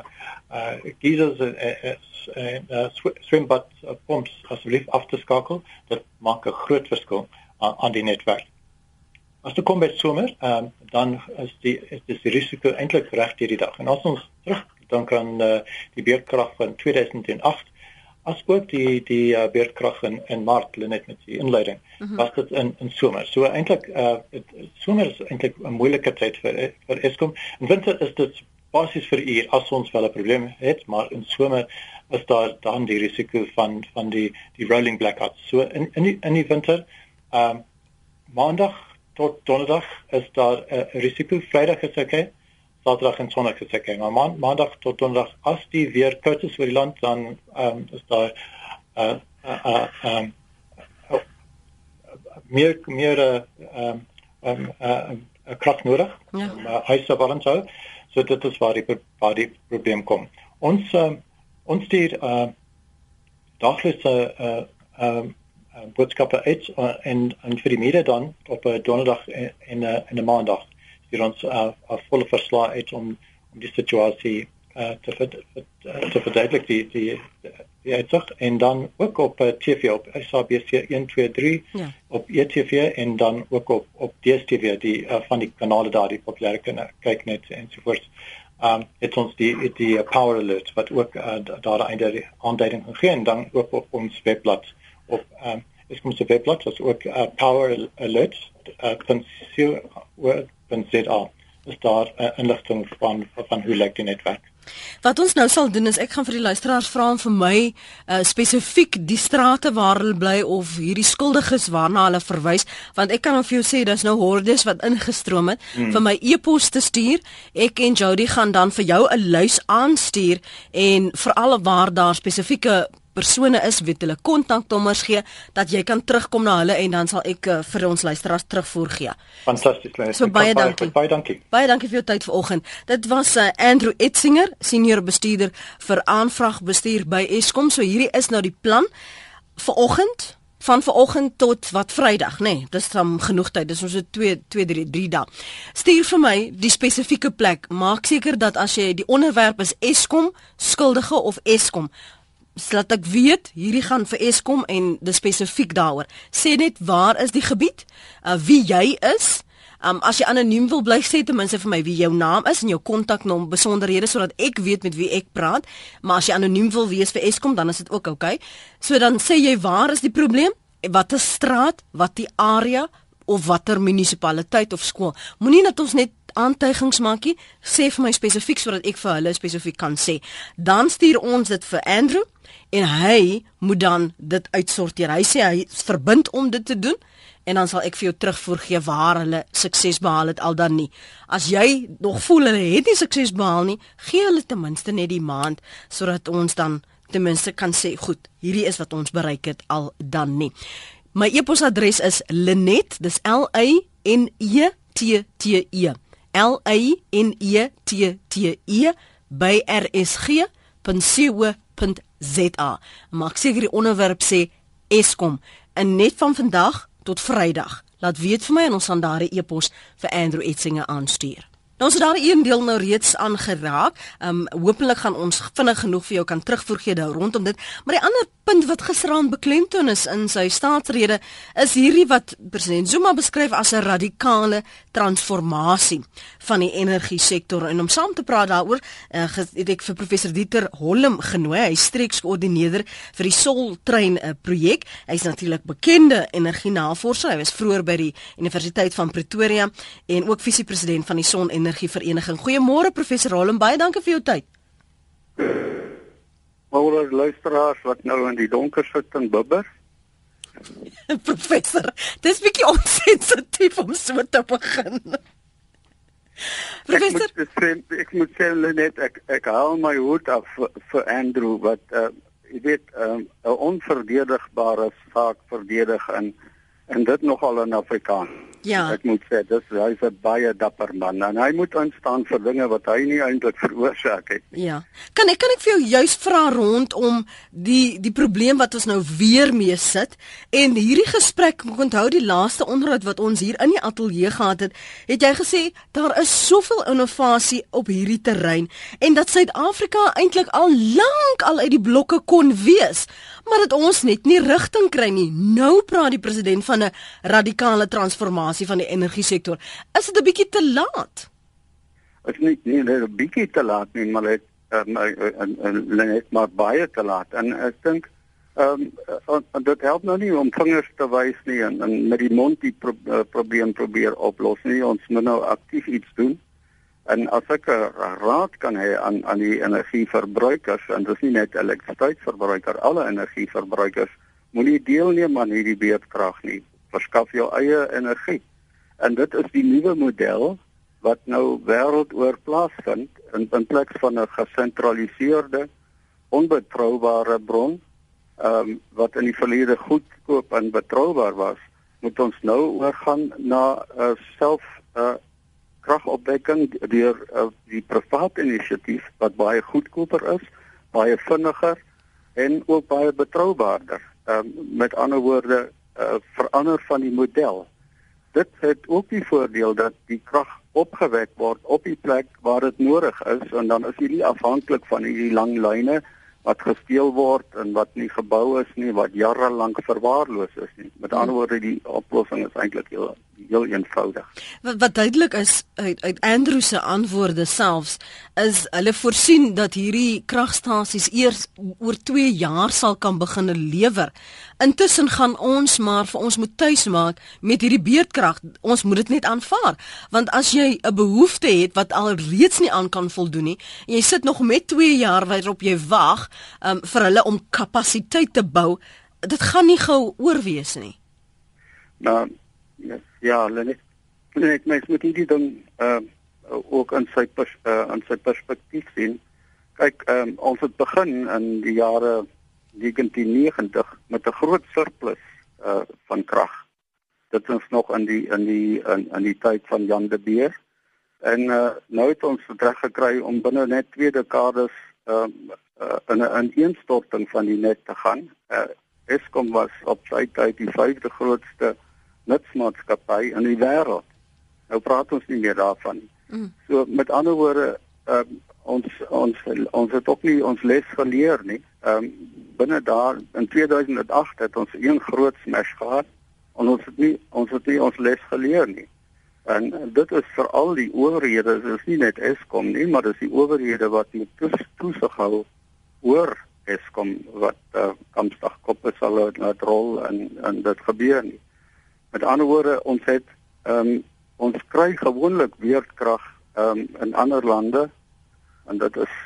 uh geysers en uh, uh, uh, swimbad uh, pumps asseblief af te skakel. Dit maak 'n groot verskil aan, aan die netwerk. As dit kom by somer, um, dan is die is die risiko eintlik reg hierdie dag. En as ons terug dan kan uh, die beerdkrag van 2008 as ook die die uh, beerdkrag in in Maart net met die inleiding mm -hmm. was dit in in somer. So eintlik uh somer is eintlik 'n moeilike tyd vir vir Eskom. In winter is dit basies vir uur as ons wel 'n probleem het, maar in somer is daar dan die risiko van van die die rolling blackouts. So in in die, in die winter um maandag tot donderdag is daar 'n uh, risiko. Vrydag is okay Saterdag en Sondag is ek maar maand, maandag tot donderdag as die weer koud is vir die land dan ehm um, is daar uh uh ehm uh, uh, meer meer ehm uh, uh, uh, krag nodig. Ja. Uh, Hyse warm sou. So dit is waar die waar die probleem kom. Ons uh, ons stuur uh daglikse uh ehm uh, boodskappe uit uh, en en vir die media dan op 'n donderdag en en 'n maandag hier ons 'n uh, uh, volle verslag uit om om die situasie uh, te ver, uh, te verduidelik die die die uitsig en dan ook op uh, TV op SABC 123 ja. op ETV en dan ook op op DStv die uh, van die kanale daar die populêre kyk net en so voort. Um dit ons die die power alert wat ook uh, daar einde aanduiding gegee en dan ook op ons webblad op um is kom se webblad wat ook uh, power alert uh, consumer.co.za is daar uh, inligting van van hoe lyk die netwerk. Wat ons nou sal doen is ek gaan vir die luisteraars vra om vir my uh, spesifiek die strate waar hulle bly of hierdie skuldiges waarna hulle verwys want ek kan of jou sê daar's nou hordes wat ingestroom het hmm. vir my e-pos te stuur ek en Jody gaan dan vir jou 'n lys aanstuur en veral waar daar spesifieke persone is weet hulle kontaknommers gee dat jy kan terugkom na hulle en dan sal ek uh, vir ons luisteraars terugvoer gee. Fantasties. So baie dankie. Baie dankie. Baie dankie vir jou tyd vanoggend. Dit was uh, Andrew Etzinger, senior bestuurder vir aanvragbestuur by Eskom. So hierdie is nou die plan vanoggend van vanoggend tot wat Vrydag, nê. Nee, dis dan genoeg tyd. Dis ons so 2 2 3 3 dae. Stuur vir my die spesifieke plek. Maak seker dat as jy die onderwerp is Eskom, skuldige of Eskom, sodat ek weet hierdie gaan vir Eskom en dis spesifiek daaroor. Sê net waar is die gebied? Uh, wie jy is? Um as jy anoniem wil bly sê ten minste vir my wie jou naam is en jou kontaknommer besonderhede sodat ek weet met wie ek praat. Maar as jy anoniem wil wees vir Eskom dan is dit ook oukei. Okay. So dan sê jy waar is die probleem? Watter straat? Wat die area? of watter munisipaliteit of skool. Moenie net ons net aantuigings maak nie. Sê vir my spesifiek sodat ek vir hulle spesifiek kan sê. Dan stuur ons dit vir Andrew en hy moet dan dit uitsorteer. Hy sê hy verbind om dit te doen en dan sal ek vir jou terugvoer gee waar hulle sukses behaal het al dan nie. As jy nog voel hulle het nie sukses behaal nie, gee hulle ten minste net die maand sodat ons dan ten minste kan sê, goed, hierdie is wat ons bereik het al dan nie. My e-posadres is linet, dis L A N E T T E. L A N E T T E by rsg.co za. Maak seker die onderwerp sê Eskom en net van vandag tot Vrydag. Laat weet vir my en ons sal daardie e-pos vir Andrew Etsinge aanstuur. Nou ons het daar een deel nou reeds aangeraak. Ehm um, hopelik gaan ons vinnig genoeg vir jou kan terugvoer gee rondom dit. Maar die ander punt wat gisteraan beklemtoon is in sy staatsrede is hierdie wat president Zuma beskryf as 'n radikale transformasie van die energie sektor en om saam te praat daaroor uh, het ek vir professor Dieter Hollem genooi. Hy streekskoördineerder vir die Sol trein uh, projek. Hy's natuurlik bekende energienavorser. Hy was vroeër by die Universiteit van Pretoria en ook visiepresident van die Son Energievereniging. Goeiemôre professor Hollem, baie dankie vir jou tyd. Môre luisteraars wat nou in die donker sit en bibber. [LAUGHS] professor, dis bietjie onsensitief om so te begin. professor, ek moet sê ek moet sê net ek ek haal my hoed af vir, vir Andrew wat uh, jy weet ehm, 'n um, onverdedigbare saak verdedig in en dit nogal in Afrikaans. Ja. Ek moet sê dis hy's 'n baie dapper man en hy moet instaan vir dinge wat hy nie eintlik [LAUGHS] veroorsaak het. Ja. Kan ek kan ek vir jou juis vra rondom die die probleem wat ons nou weer mee sit en hierdie gesprek ek onthou die laaste onderhoud wat ons hier in die ateljee gehad het, het jy gesê daar is soveel innovasie op hierdie terrein en dat Suid-Afrika eintlik al lank al uit die blokke kon wees maar dat ons net nie rigting kry nie. Nou praat die president van 'n radikale transformasie van die energie sektor. Is dit 'n bietjie te laat? Ek nie nie net 'n bietjie te laat nie, maar dit um, uh, net maar baie te laat. En ek dink ehm um, uh, dit help nou nie om vingers te wys nie en, en met die mond die pro uh, probleem probeer oplos nie. Ons moet nou aktief iets doen. En as ek 'n raad kan hê aan aan die energieverbruikers en dis nie net elektrisiteitsverbruikers, alle energieverbruikers moenie deelneem aan hierdie beerdkrag nie verskaf jou eie energie. En dit is die nuwe model wat nou wêreldoor plaasvind in in plek van 'n gesentraliseerde onbetroubare bron ehm um, wat in die verlede goedkoop en betroubaar was, moet ons nou oorgaan na 'n uh, self uh, kragopwekking deur uh, die private inisiatief wat baie goedkoper is, baie vinniger en ook baie betroubaarder. Ehm um, met ander woorde uh, verander van die model. Dit het ook die voordeel dat die krag opgewek word op die plek waar dit nodig is en dan is jy nie afhanklik van hierdie lang lyne wat gesteel word en wat nie gebou is nie, wat jare lank verwaarloos is nie. Met ander woorde, die oplossing is eintlik heel heel eenvoudig. Wat wat duidelik is uit uit Andrew se antwoorde selfs is hulle voorsien dat hierdie kragstasies eers oor 2 jaar sal kan begin lewer. Intussen gaan ons maar vir ons moet tuis maak met hierdie beerdkrag. Ons moet dit net aanvaar, want as jy 'n behoefte het wat al reeds nie aan kan voldoen nie, en jy sit nog met 2 jaar waarop jy wag um, vir hulle om kapasiteit te bou, dit gaan nie gou oorwees nie. Nou. Ja, Lenet. Lenet, mens moet hierdie ding ehm uh, ook in sy pers, uh, in sy perspektief sien. Kyk, ehm um, ons het begin in die jare 1990 met 'n groot surplus uh van krag. Dit is nog in die in die in, in die tyd van Jan de Beer. En uh nou het ons reg gekry om binne net twee dekades ehm uh, uh, in 'n ineenstorting van die net te gaan. Uh Eskom was op sy tyd die vyfde grootste nutsmaatskappy in die wêreld. Nou praat ons nie meer daarvan nie. Mm. So met ander woorde, ehm um, ons ons ons het ook nie ons les geleer nie. Ehm um, binne daar in 2008 het ons een groot smash gehad en ons het nie ons het nie ons les geleer nie. En dit is veral die owerhede, dit is nie net Eskom nie, maar dis die owerhede wat moet toes, toesig hou oor Eskom wat uh, eh, kamsdag koppe sal laat rol en en dit gebeur nie. Met ander woorde, ons het ehm um, ons kry gewoonlik weerkrag ehm um, in ander lande en dit is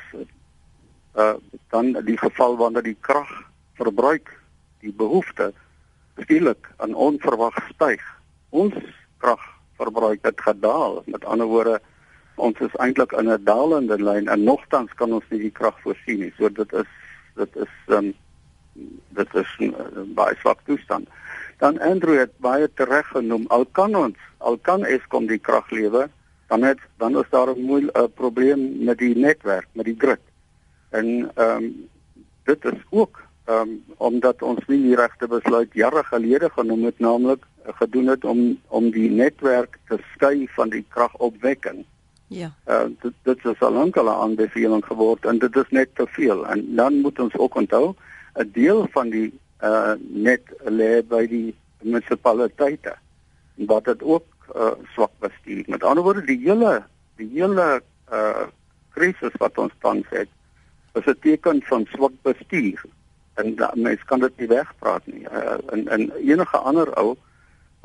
uh dan die geval wanneer die kragverbruik, die behoefte skielik aan onverwag styg. Ons kragverbruik het gedaal. Met ander woorde, ons is eintlik in 'n dalende lyn en nogtans kan ons nie die krag voorsien nie. So dit is dit is ehm um, dit is 'n baie swak toestand. Dan Andrew het baie tereg genoem al kan ons al kan Eskom die krag lewer dan het dan is daar 'n moeil 'n probleem met die netwerk met die grid. En ehm um, dit is ook ehm um, omdat ons nie die regte besluit jare gelede genoem het naamlik gedoen het om om die netwerk te skei van die kragopwekking Ja. Uh, dit dit is al lank al 'n aanbeveling geword en dit is net te veel. En dan moet ons ook onthou 'n deel van die uh net lê by die munisipaliteite wat dit ook uh swak bestuur. Met ander woorde die hele die hele uh krisis wat ons tans het is 'n teken van swak bestuur. En mens kan dit nie wegpraat nie. Uh en en enige ander ou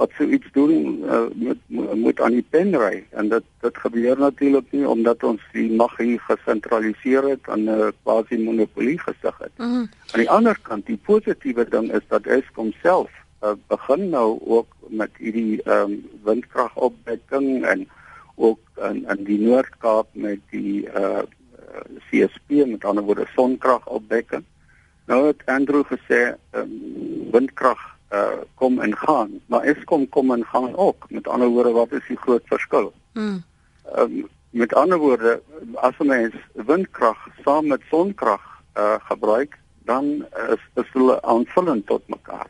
wat so iets doen uh, moet moet aan die pen ry en dit dit gebeur natuurlik nie omdat ons die mag hier gesentraliseer het en 'n uh, quasi monopolie gesig het. Mm -hmm. Aan die ander kant, die positiewe ding is dat Eskom self uh, begin nou ook met hierdie ehm um, windkragopwekking en ook in in die Noord-Kaap met die uh CSP met ander woorde sonkragopwekking. Nou het Andrew gesê um, windkrag uh kom en gaan, maar Eskom kom en gaan ook. Met ander woorde, wat is die groot verskil? Mm. Um, met ander woorde, as 'n mens windkrag saam met sonkrag uh gebruik, dan is is hulle aanvullend tot mekaar.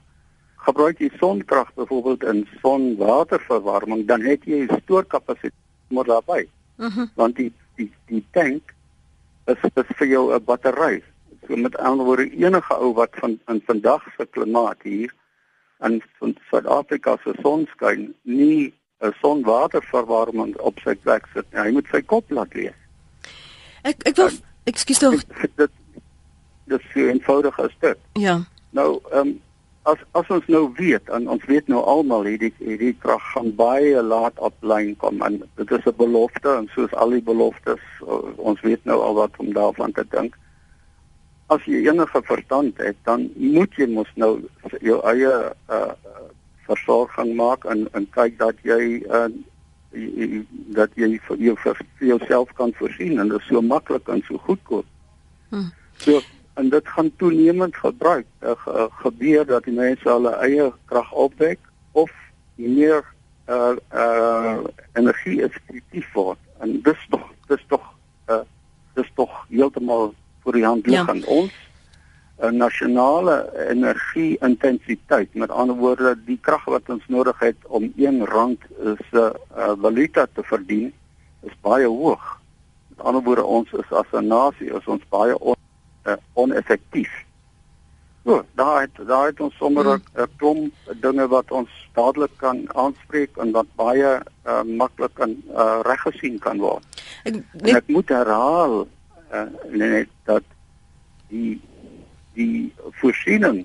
Gebruik jy sonkrag byvoorbeeld in sonwaterverwarming, dan het jy stoorkapasiteit maar daarbey. Mm Want die die die tank is is vir jou 'n battery. So met ander woorde, enige ou wat van in vandag se klimaat hier in Suid-Afrika se sonskyn nie 'n sonwaterverwarming op sy plek sit nie. Hy moet sy kop laat lees. Ek ek wil ekskuus tog. Dit dit is eenvoudig as dit. Ja. Nou, ehm um, as as ons nou weet en ons weet nou almal hierdie hierdie krag gaan baie laat op lyn kom en dit is 'n belofte en soos al die beloftes ons weet nou al wat om daarvan te dink as jy enige verstand het, dan moet jy mos nou jou eie uh versorging maak en en kyk dat jy uh dat jy vir jou vir jouself kan voorsien en dit is so maklik en so goedkoop. Hmm. So en dit gaan toenemend gebruik uh, ge, gebeur dat die mense hulle eie krag opwek of meer uh uh energie effektief word en dis tog dis tog uh dis tog heeltemal vir die hand aan ja. ons 'n nasionale energie intensiteit met ander woorde die krag wat ons nodig het om 1 rand 'n uh, valuta te verdien is baie hoog met ander woorde ons is as 'n nasie is ons baie on, uh, oneffektief. So, daar het daar het ons sommer 'n hmm. klomp dinge wat ons dadelik kan aanspreek en wat baie uh, maklik en uh, reggesien kan word. Ek, net, ek moet herhaal uh, net dat die die voorsiening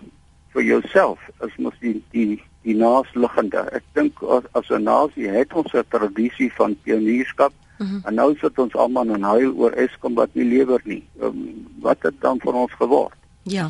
vir jouself is mos die die die naasliggende. Ek dink as, as 'n nasie het ons 'n tradisie van pionierskap mm -hmm. en nou sit ons almal in huil oor Eskom wat nie lewer nie. Um, wat het dan van ons geword? Ja.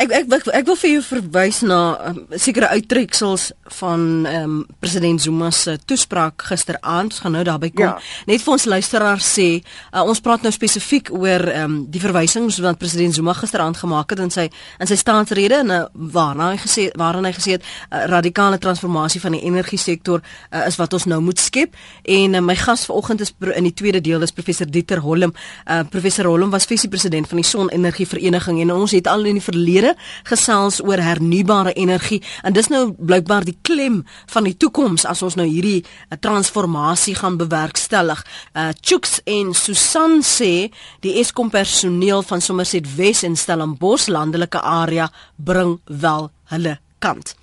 Ek ek ek, ek wil vir jou verwys na um, sekere uittreksels van ehm um, president Zuma se toespraak gisteraand. Ons gaan nou daarby kom. Ja. Net vir ons luisteraars sê, uh, ons praat nou spesifiek oor ehm um, die verwysings wat president Zuma gisteraand gemaak het in sy in sy staatsrede en uh, waarna hy gesê waarin hy gesê het uh, radikale transformasie van die energie sektor uh, is wat ons nou moet skep. En uh, my gas vanoggend is in die tweede deel is professor Dieter Holm. Uh, professor Holm was visie president van die Sonenergie Vereniging en ons het al in die verlede gesels oor hernubare energie en dis nou blykbaar die klem van die toekoms as ons nou hierdie uh, transformasie gaan bewerkstellig. Uh Chooks en Susan sê die Eskom personeel van Somerset Wes en Stellenbosch landelike area bring wel hulle kant.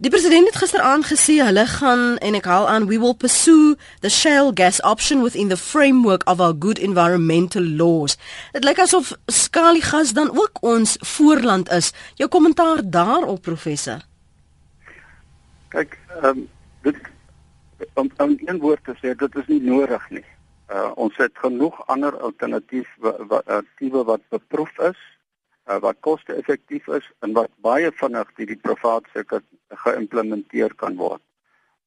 Die president het gister aangesê hulle gaan en ek haal aan we will pursue the shale gas option within the framework of our good environmental laws. Dit lyk asof skaliegas dan ook ons voorland is. Jou kommentaar daarop professor. Kyk, ehm um, dit om om een woord te sê, dit is nie nodig nie. Uh ons het genoeg ander alternatiewe wat, wat beproef is uh, wat koste-effektief is en wat baie vinnig deur die privaat sektor geïmplementeer kan word.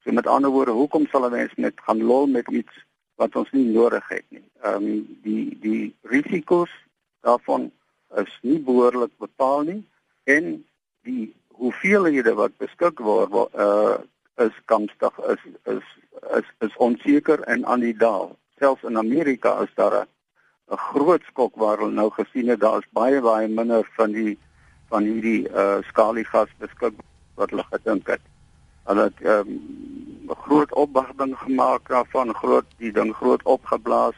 So met ander woorde, hoekom sal 'n mens net gaan lol met iets wat ons nie nodig het nie? Ehm um, die die risiko's daarvan is nie behoorlik bepaal nie en die hoeveelhede wat beskik word uh is kanstig is is is is onseker en aan die daal. Selfs in Amerika is daar 'n 'n groot skok waar hulle nou gesien het daar's baie baie minder van die van hierdie uh skaliegas beskik wat hulle gedink het. Hulle het ehm, 'n um, groot opwagting gemaak daarvan, groot die ding groot opgeblaas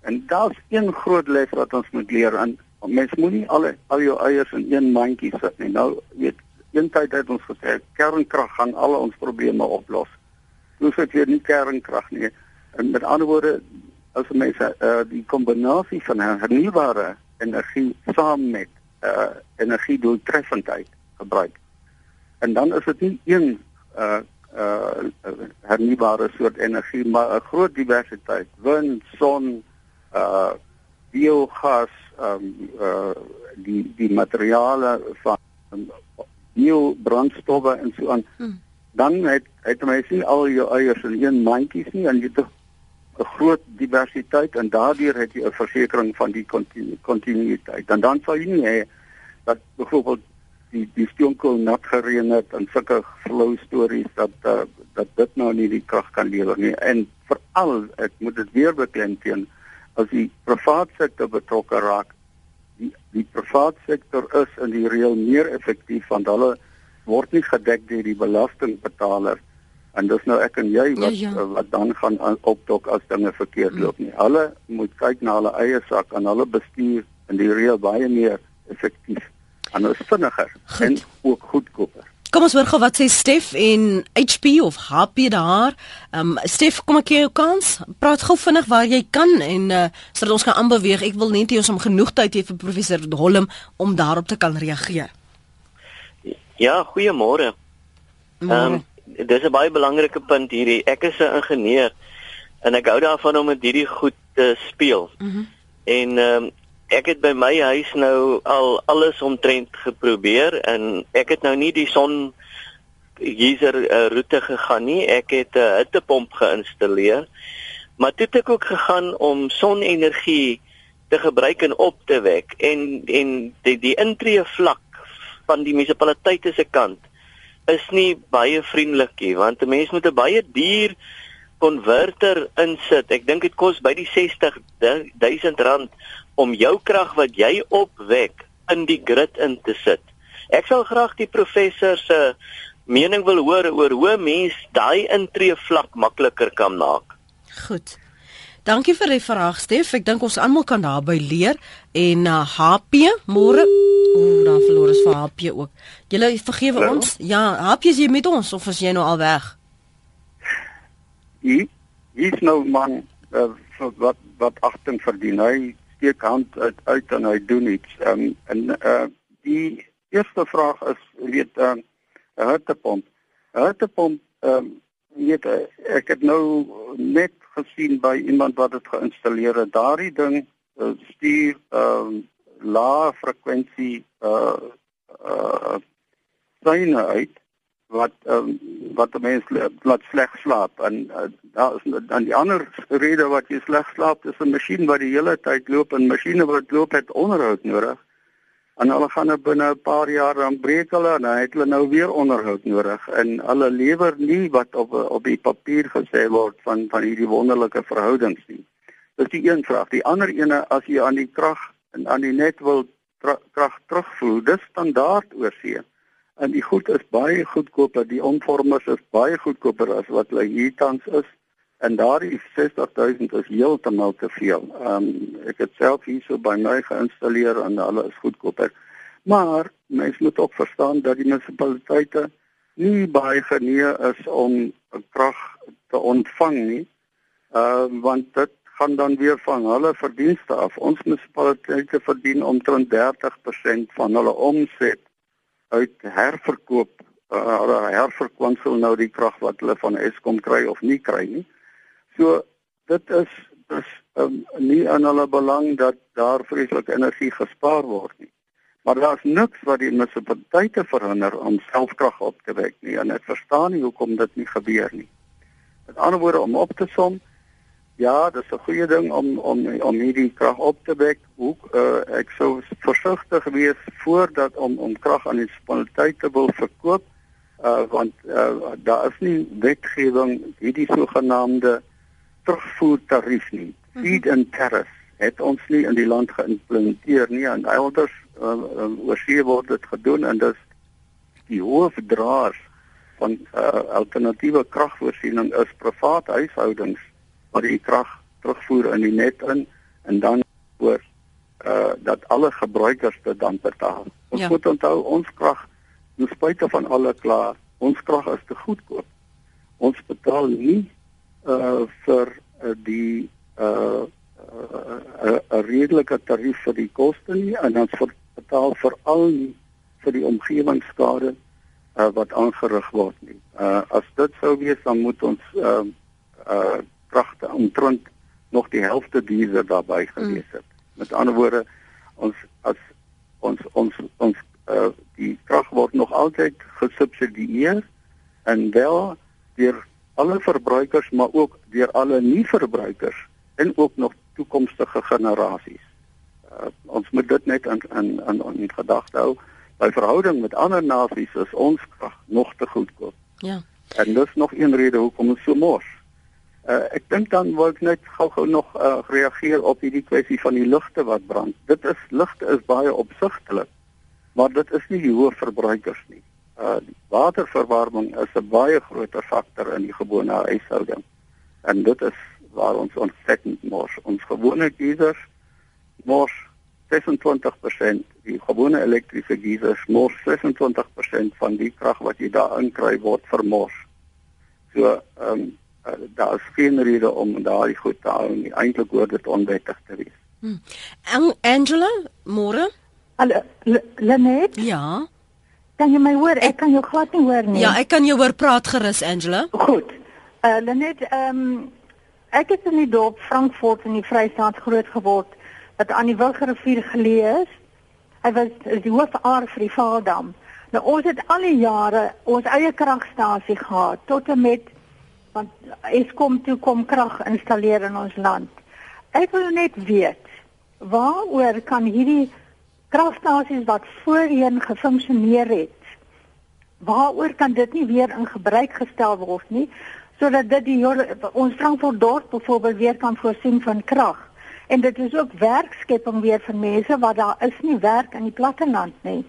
en daar's een groot les wat ons moet leer en mens moenie al al jou eiers in een mandjie sit nie. Nou weet tyd het ons gesê kernkrag gaan al ons probleme oplos. Nou sê jy nie kernkrag nie. En met ander woorde as mense uh, die kombinasie van hernubare energie saam met uh, energie doeltreffendheid gebruik. En dan is dit nie een uh, uh, hernubare soort energie maar 'n groot diversiteit, wind, son, uh, biogas, um, uh, die die materiale van um, biobrandstowwe en so aan. Hmm. Dan het het mense nie al jou eiers in een mandjie nie en jy het 'n groot diversiteit en daardeur het jy 'n versekering van die kontinuïteit. En dan sal jy nie hê dat byvoorbeeld die die stoomkool nat gereën het en sulke flou stories dat uh, dat dit nou nie die krag kan lewer nie. En veral ek moet dit weer beklemtoon as die private sektor betrokke raak die die private sektor is in die reël meer effektief want hulle word nie gedek deur die belastingbetaler en dis nou ek en jy wat ja, ja. wat dan gaan opdok as dinge verkeerd mm. loop nie. Hulle moet kyk na hulle eie sak en hulle bestuur in die reël baie meer effektief en is vinniger Goed. en ook goedkoper. Kom ons hoor gou wat sê Stef en HP of HP daar. Ehm um, Stef, kom ek gee jou kans. Praat gou vinnig waar jy kan en uh, sodat ons kan aanbeweeg. Ek wil net hê ons om genoeg tyd hê vir professor Holm om daarop te kan reageer. Ja, goeiemôre. Ehm um, dis 'n baie belangrike punt hierdie. Ek is 'n ingenieur en ek hou daarvan om met hierdie goed te speel. Mm -hmm. En ehm um, ek het by my huis nou al alles omtrent geprobeer en ek het nou nie die son geyser uh, roete gegaan nie. Ek het 'n uh, hittepomp geïnstalleer. Maar toe het ek ook gegaan om sonenergie te gebruik en op te wek en en die die intree vlak van die munisipaliteite se kant is nie baie vriendelik nie want 'n mens moet 'n baie duur konverter insit. Ek dink dit kos by die 60 000 rand om jou krag wat jy opwek in die grid in te sit. Ek sal graag die professor se mening wil hoor oor hoe mens daai intree vlak makliker kan maak. Goed. Dankie vir die vraag Stef. Ek dink ons almal kan daarby leer en uh, HP môre Ooh, dan verloor ons vir HP ook. Julle vergewe Hallo? ons. Ja, HP is jy met ons of is jy nou al weg? Hy is nou man uh, wat wat agting verdien. Hy steek hand uit, uit en hy doen iets. Ehm um, en uh die eerste vraag is weet ehm uh, 'n hittepomp. 'n Hittepomp ehm um, weet ek het nou net gesien by iemand wat dit geïnstalleer het. Daardie ding uh, stuur ehm um, lae frekwensie uh uh syne uit wat um, wat mense laat sleg slaap. En uh, daar is dan die ander rede wat jy sleg slaap is 'n masjien wat die hele tyd loop en masjiene wat loop het onderhoud nodig. En hulle gaan nou binne 'n paar jaar dan breek hulle en dan het hulle nou weer onderhoud nodig. En hulle lewer nie wat op op die papier gesê word van van hierdie wonderlike verhoudings nie. Dis die een vraag. Die ander ene as jy aan die krag en aan die net wil krag terugvoer, dis standaard oor see. En die goed is baie goedkoper, die onvormers is baie goedkoper as wat hulle hier tans is. En daardie 60000 is heeltemal te veel. Ehm um, ek het self hierso by my geïnstalleer en hulle is goedkoper. Maar mens moet ook verstaan dat die munisipaliteite nie baie genee is om krag te ontvang nie. Ehm uh, want dit gaan dan weer van hulle verdienste af. Ons munisipaliteite verdien omtrent 30% van hulle omset uit herverkoop. Uh, hulle herverkwansel nou die krag wat hulle van Eskom kry of nie kry nie. So dit is dis um, nie aan hulle belang dat daar vreeslik energie gespaar word nie. Maar daar's niks wat die munisipaliteite verhinder om selfkrag op te wek nie en ek verstaan nie hoekom dit nie gebeur nie. Met ander woorde om op te som, Ja, dit is 'n goeie ding om om om hierdie krag op te wek. Hoe uh, ek sou versigtig wees voordat om om krag aan die munisipaliteit te wil verkoop, uh, want uh, daar is nie wetgewing hierdie sogenaamde terugvoertarief nie. Mhm. Feed and tariff het ons nie in die land geïmplementeer nie en elders uh, uh, oorsee word dit gedoen en dis die hoofdraers van uh, alternatiewe kragvoorsiening is private huishoudings wat die krag terugvoer in die net in en dan oor uh dat alle gebruikers dit dan betaal. Ons ja. moet onthou ons krag, ten spyte van alle kla, ons krag is te goedkoop. Ons betaal nie uh vir uh, die uh 'n uh, uh, redelike tarief vir die koste nie en ons betaal veral nie vir die omgewingsskade uh, wat aangerig word nie. Uh as dit sou wees dan moet ons uh uh pragtig omtrent nog die helfte duurder daarbey gewees het. Mm. Met ander woorde, ons as ons ons ons uh, die krag word nog altyd gesubsidieer en wel deur alle verbruikers maar ook deur alle nie-verbruikers en ook nog toekomstige generasies. Uh, ons moet dit net in in in, in gedagte hou. By verhouding met ander nasies is ons krag nog te goedkoop. Ja. En dis nog een rede hoekom ons so mors. Uh, ek dink dan wil ek net gou-gou nog uh, reageer op hierdie kwessie van die ligte wat brand. Dit is ligte is baie opsigtelik, maar dit is nie die hoë verbruikers nie. Uh waterverwarming is 'n baie groter faktor in die gewone huishouding. En dit is waar ons ontsettend mors. Ons gewone geisers mors 26%, die gewone elektriese geisers mors 26% van die krag wat jy daarin kry word vermors. So ehm um, uh, daar is geen rede om daai goed te hou nie. Eintlik hoort dit onwettig te wees. Hmm. Angela, môre? Hallo, Lenet? Ja. Kan jy my hoor? Ek, ek kan jou glad nie hoor nie. Ja, ek kan jou hoor praat gerus, Angela. Goed. Uh Lenet, ehm um, ek het in die dorp Frankfurt in die Vrystaat groot geword wat aan die Wilgerivier geleë is. Hy was die hoofaar vir die Vaaldam. Nou ons het al die jare ons eie kragstasie gehad tot en met want Eskom toe kom krag installeer in ons land. Ek wil net weet waaroor kan hierdie kragstasies wat voorheen gefunksioneer het waaroor kan dit nie weer in gebruik gestel word nie sodat dit die ons Frankfurt dorp byvoorbeeld weer kan voorsien van krag en dit is ook werkskepping weer vir mense wat daar is nie werk in die platteland nie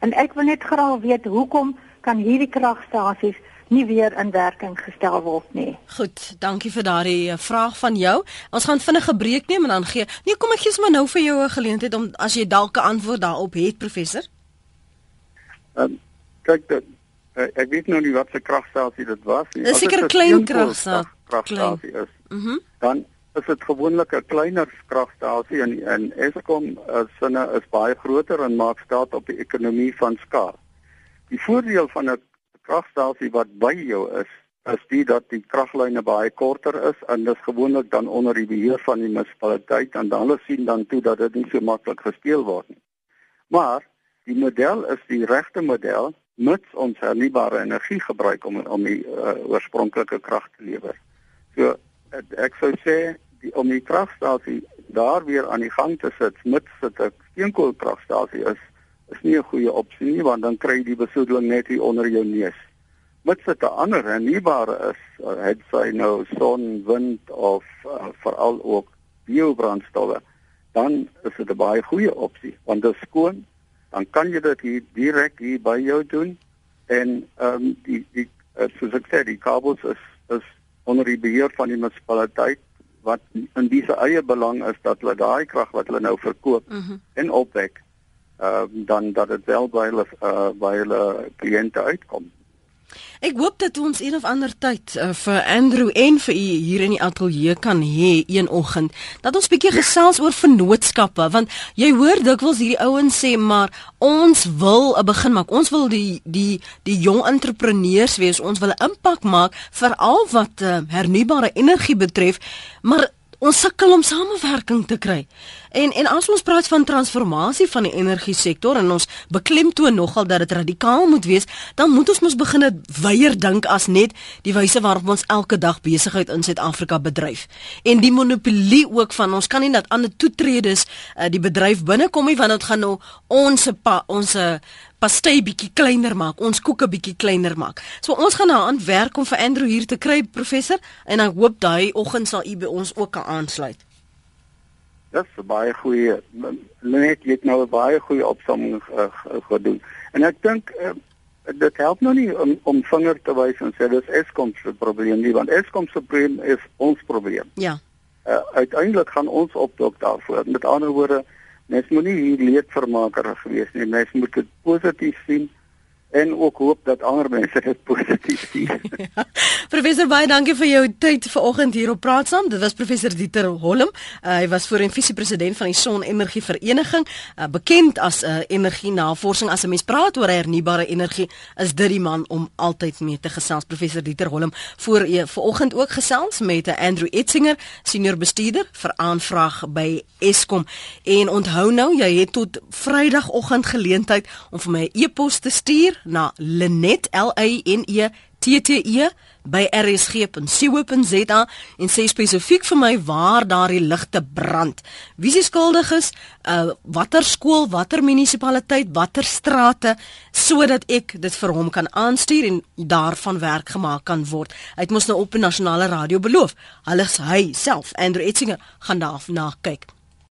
en ek wil net graag weet hoekom kan hierdie kragstasies nie weer in werking gestel word nie. Goed, dankie vir daardie eh, vraag van jou. Ons gaan vinnig 'n breek neem en dan gee Nee, kom ek gee maar nou vir jou 'n geleentheid om as jy dalk 'n antwoord daarop het, professor. Ehm um, kyk dit uh, ek weet nou nie wat se kragstasie dit was nie. Dis seker 'n klein kragstasie is. Mhm. Mm dan is dit gewoonlik 'n kleiner kragstasie en en Eskom is sinne is baie groter en maak staat op die ekonomie van skaal. Die voordeel van 'n kragstasie wat by jou is, is dit dat die kraglyne baie korter is en dis gewoonlik dan onder die beheer van die munisipaliteit en dan hulle sien dan toe dat dit nie so maklik gesteel word nie. Maar die model is die regte model mits ons hernubare energie gebruik om om die uh, oorspronklike krag te lewer. So ek sou sê die om die kragstasie daar weer aan die gang te sit mits dit 'n steenkoolkragstasie is is nie 'n goeie opsie nie want dan kry jy die besoedeling net hier onder jou neus. Mits dit 'n ander hernubare is, uh, het sy nou son, wind of uh, veral ook biobrandstowwe, dan is dit 'n baie goeie opsie want dit is skoon. Dan kan jy dit hier direk hier by jou doen en ehm um, die die uh, soos ek sê, die kabels is is onder die beheer van die munisipaliteit wat in diese eie belang is dat hulle daai krag wat hulle nou verkoop mm -hmm. en opwek uh, dan dat dit wel by hulle uh, by hulle kliënte uitkom. Ek hoop dat ons een of ander tyd uh, vir Andrew en vir u hier in die ateljee kan hê een oggend dat ons bietjie gesels oor vennootskappe want jy hoor dikwels hierdie ouens sê maar ons wil 'n begin maak. Ons wil die die die jong entrepreneurs wees. Ons wil 'n impak maak veral wat uh, hernubare energie betref. Maar ons sukkel om samewerking te kry. En en as ons praat van transformasie van die energie sektor en ons beklemtoon nogal dat dit radikaal moet wees, dan moet ons mos begin weier dink as net die wyse waarop ons elke dag besigheid in Suid-Afrika bedryf. En die monopolie ook van ons kan nie dat ander toetredes uh, die bedryf binnekom nie want dit gaan nou ons ons pastei bietjie kleiner maak, ons koeke bietjie kleiner maak. So ons gaan nou aan werk om vir Andrew hier te kry professor en ek hoop daai oggend sal u by ons ook kan aansluit. Dis 'n baie goeie net jy het nou 'n baie goeie opsomming uh, gedoen. En ek dink uh, dit help nou nie om om vinger te wys en sê dis Eskom se probleem nie, want Eskom se probleem is ons probleem. Ja. Uh, uiteindelik gaan ons opdok daarvoor. Met ander woorde, Mens moenie hier leedvermaker gewees nie. Mens moet dit positief sien en ook hoop dat ander mense dit positief sien. [LAUGHS] [LAUGHS] ja. Professor baie dankie vir jou tyd vanoggend hier op Praat saam. Dit was professor Dieter Holm. Uh, hy was voorheen visiepresident van die Sonenergie Vereniging, uh, bekend as 'n uh, energie navorsing. As 'n mens praat oor hernubare energie, is dit die man om altyd mee te gesels. Professor Dieter Holm voor uh, vanoggend ook gesels met uh, Andrew Etzinger, senior bestuurder vir aanvraag by Eskom. En onthou nou, jy het tot Vrydagoggend geleentheid om vir my 'n e e-pos te stuur na Lenet L A N E T T E by rsg.co.za en sê spesifiek vir my waar daardie ligte brand. Wie se skuldig is, uh watter skool, watter munisipaliteit, watter strate sodat ek dit vir hom kan aanstuur en daarvan werk gemaak kan word. Hy het mos nou op 'n nasionale radio beloof. Hulle hy self, Andrew Etzinger, gaan daarna kyk.